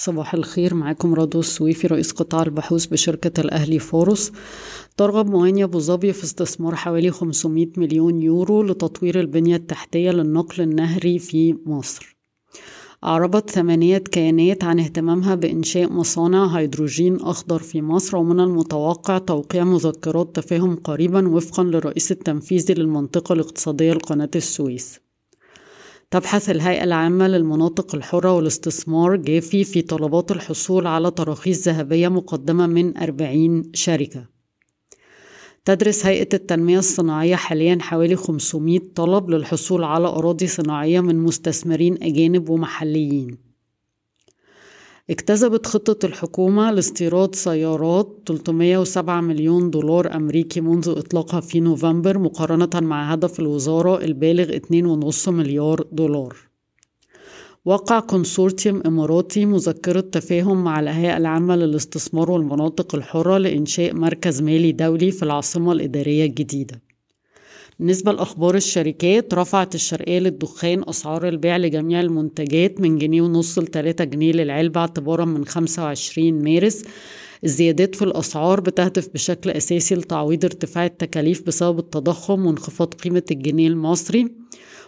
صباح الخير معاكم رضوى السويفي رئيس قطاع البحوث بشركة الأهلي فاروس. ترغب موانئ أبو ظبي في استثمار حوالي 500 مليون يورو لتطوير البنية التحتية للنقل النهري في مصر. أعربت ثمانية كيانات عن اهتمامها بإنشاء مصانع هيدروجين أخضر في مصر ومن المتوقع توقيع مذكرات تفاهم قريبا وفقا للرئيس التنفيذي للمنطقة الاقتصادية لقناة السويس. تبحث الهيئة العامة للمناطق الحرة والاستثمار جافي في طلبات الحصول على تراخيص ذهبية مقدمة من 40 شركة. تدرس هيئة التنمية الصناعية حاليا حوالي 500 طلب للحصول على أراضي صناعية من مستثمرين أجانب ومحليين. اكتسبت خطة الحكومة لاستيراد سيارات 307 مليون دولار أمريكي منذ إطلاقها في نوفمبر مقارنة مع هدف الوزارة البالغ 2.5 مليار دولار. وقع كونسورتيوم إماراتي مذكرة تفاهم مع الهيئة العامة للاستثمار والمناطق الحرة لإنشاء مركز مالي دولي في العاصمة الإدارية الجديدة. بالنسبة لأخبار الشركات رفعت الشرقية للدخان أسعار البيع لجميع المنتجات من جنيه ونص لتلاتة جنيه للعلبة اعتبارا من خمسة وعشرين مارس. الزيادات في الأسعار بتهدف بشكل أساسي لتعويض ارتفاع التكاليف بسبب التضخم وانخفاض قيمة الجنيه المصري.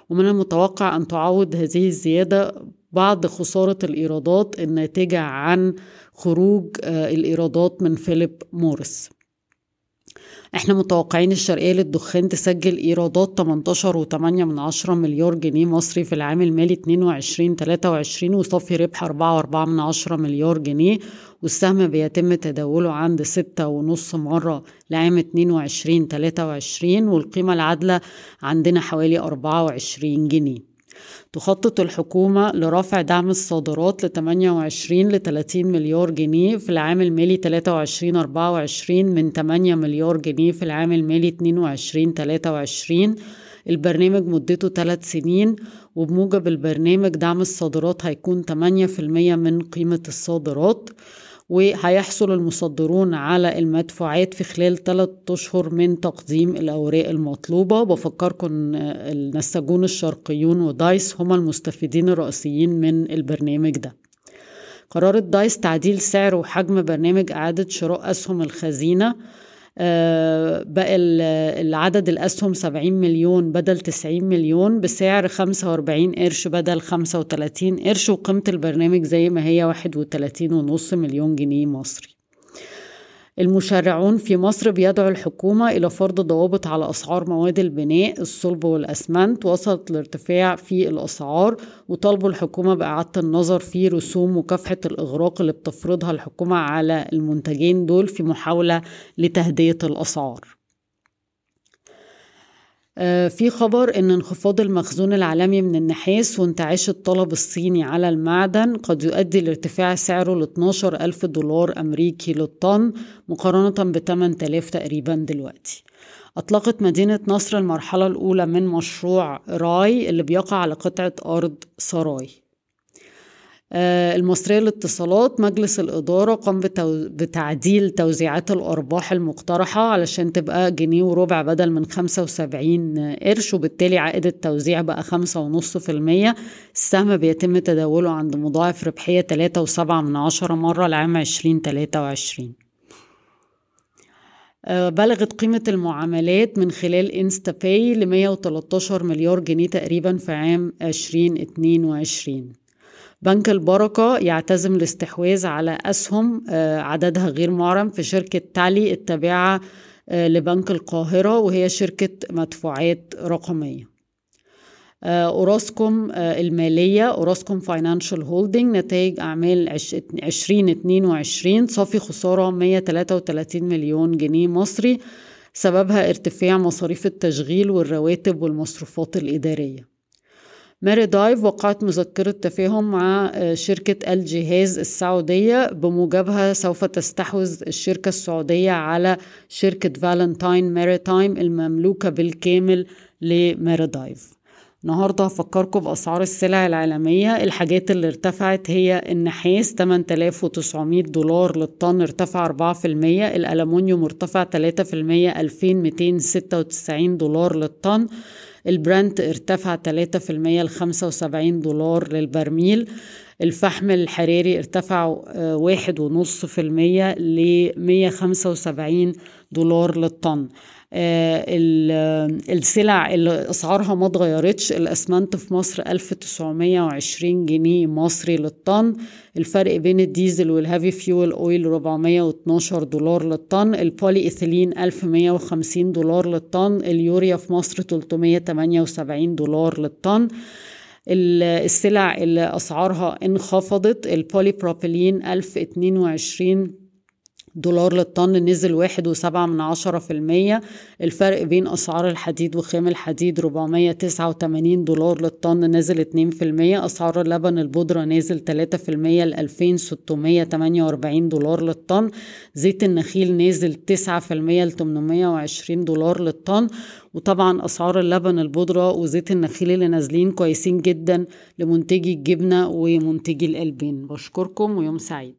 ومن المتوقع أن تعوض هذه الزيادة بعض خسارة الإيرادات الناتجة عن خروج الإيرادات من فيليب موريس. إحنا متوقعين الشرقية للدخان تسجل إيرادات 18.8 من عشرة مليار جنيه مصري في العام المالي 22 23 وصافي ربح 4.4 من عشرة مليار جنيه والسهم بيتم تداوله عند ستة ونص مرة لعام 22 23 والقيمة العادلة عندنا حوالي 24 جنيه. تخطط الحكومة لرفع دعم الصادرات ل 28 ل 30 مليار جنيه في العام المالي 23 24 من 8 مليار جنيه في العام المالي 22 23 البرنامج مدته 3 سنين وبموجب البرنامج دعم الصادرات هيكون 8% من قيمة الصادرات. وهيحصل المصدرون على المدفوعات في خلال ثلاثة أشهر من تقديم الأوراق المطلوبة. بفكركم النساجون الشرقيون ودايس هما المستفيدين الرئيسيين من البرنامج ده. قررت دايس تعديل سعر وحجم برنامج إعادة شراء أسهم الخزينة. بقى العدد الأسهم 70 مليون بدل 90 مليون بسعر 45 قرش بدل 35 قرش وقيمة البرنامج زي ما هي 31 ونص مليون جنيه مصري. المشرعون في مصر بيدعو الحكومة إلى فرض ضوابط على أسعار مواد البناء الصلب والأسمنت وصلت لارتفاع في الأسعار وطالبوا الحكومة بإعادة النظر في رسوم مكافحة الإغراق اللي بتفرضها الحكومة على المنتجين دول في محاولة لتهدية الأسعار. في خبر إن انخفاض المخزون العالمي من النحاس وانتعاش الطلب الصيني على المعدن قد يؤدي لارتفاع سعره ل 12 ألف دولار أمريكي للطن مقارنة ب 8000 تقريبا دلوقتي. أطلقت مدينة نصر المرحلة الأولى من مشروع راي اللي بيقع على قطعة أرض سراي. المصرية للاتصالات مجلس الإدارة قام بتعديل توزيعات الأرباح المقترحة علشان تبقى جنيه وربع بدل من خمسة وسبعين قرش وبالتالي عائد التوزيع بقى خمسة ونص في المية. السهم بيتم تداوله عند مضاعف ربحية تلاتة وسبعة من عشرة مرة لعام عشرين تلاتة وعشرين. بلغت قيمة المعاملات من خلال انستا باي ل 113 مليار جنيه تقريبا في عام 2022 بنك البركة يعتزم الاستحواذ على أسهم عددها غير معلن في شركة تالي التابعة لبنك القاهرة وهي شركة مدفوعات رقمية. أوراسكوم المالية أوراسكوم Financial Holding نتائج أعمال 2022 صافي خسارة 133 مليون جنيه مصري سببها ارتفاع مصاريف التشغيل والرواتب والمصروفات الإدارية. ماري دايف وقعت مذكرة تفاهم مع شركة الجهاز السعودية بموجبها سوف تستحوذ الشركة السعودية على شركة فالنتاين ماريتايم المملوكة بالكامل لماري دايف. النهارده هفكركم بأسعار السلع العالمية. الحاجات اللي ارتفعت هي النحاس 8900 دولار للطن ارتفع 4% الألمونيوم ارتفع 3% 2296 دولار للطن. البرنت ارتفع 3% ل 75 دولار للبرميل. الفحم الحراري ارتفع واحد ونص في المية لمية خمسة وسبعين دولار للطن. آه السلع اللي اسعارها ما اتغيرتش الاسمنت في مصر 1920 جنيه مصري للطن. الفرق بين الديزل وال heavy fuel oil 412 دولار للطن. البولي ايثيلين 1150 دولار للطن. اليوريا في مصر 378 دولار للطن. السلع اللي أسعارها انخفضت البولي بروبيلين 1022 دولار للطن نزل واحد وسبعة من عشرة في المية. الفرق بين أسعار الحديد وخام الحديد ربعمية تسعة وتمانين دولار للطن نزل اتنين في المية. أسعار اللبن البودرة نزل تلاتة في المية تمانية وأربعين دولار للطن. زيت النخيل نازل تسعة في المية لتمنمية وعشرين دولار للطن. وطبعا أسعار اللبن البودرة وزيت النخيل اللي نازلين كويسين جدا لمنتجي الجبنة ومنتجي الألبان. بشكركم ويوم سعيد.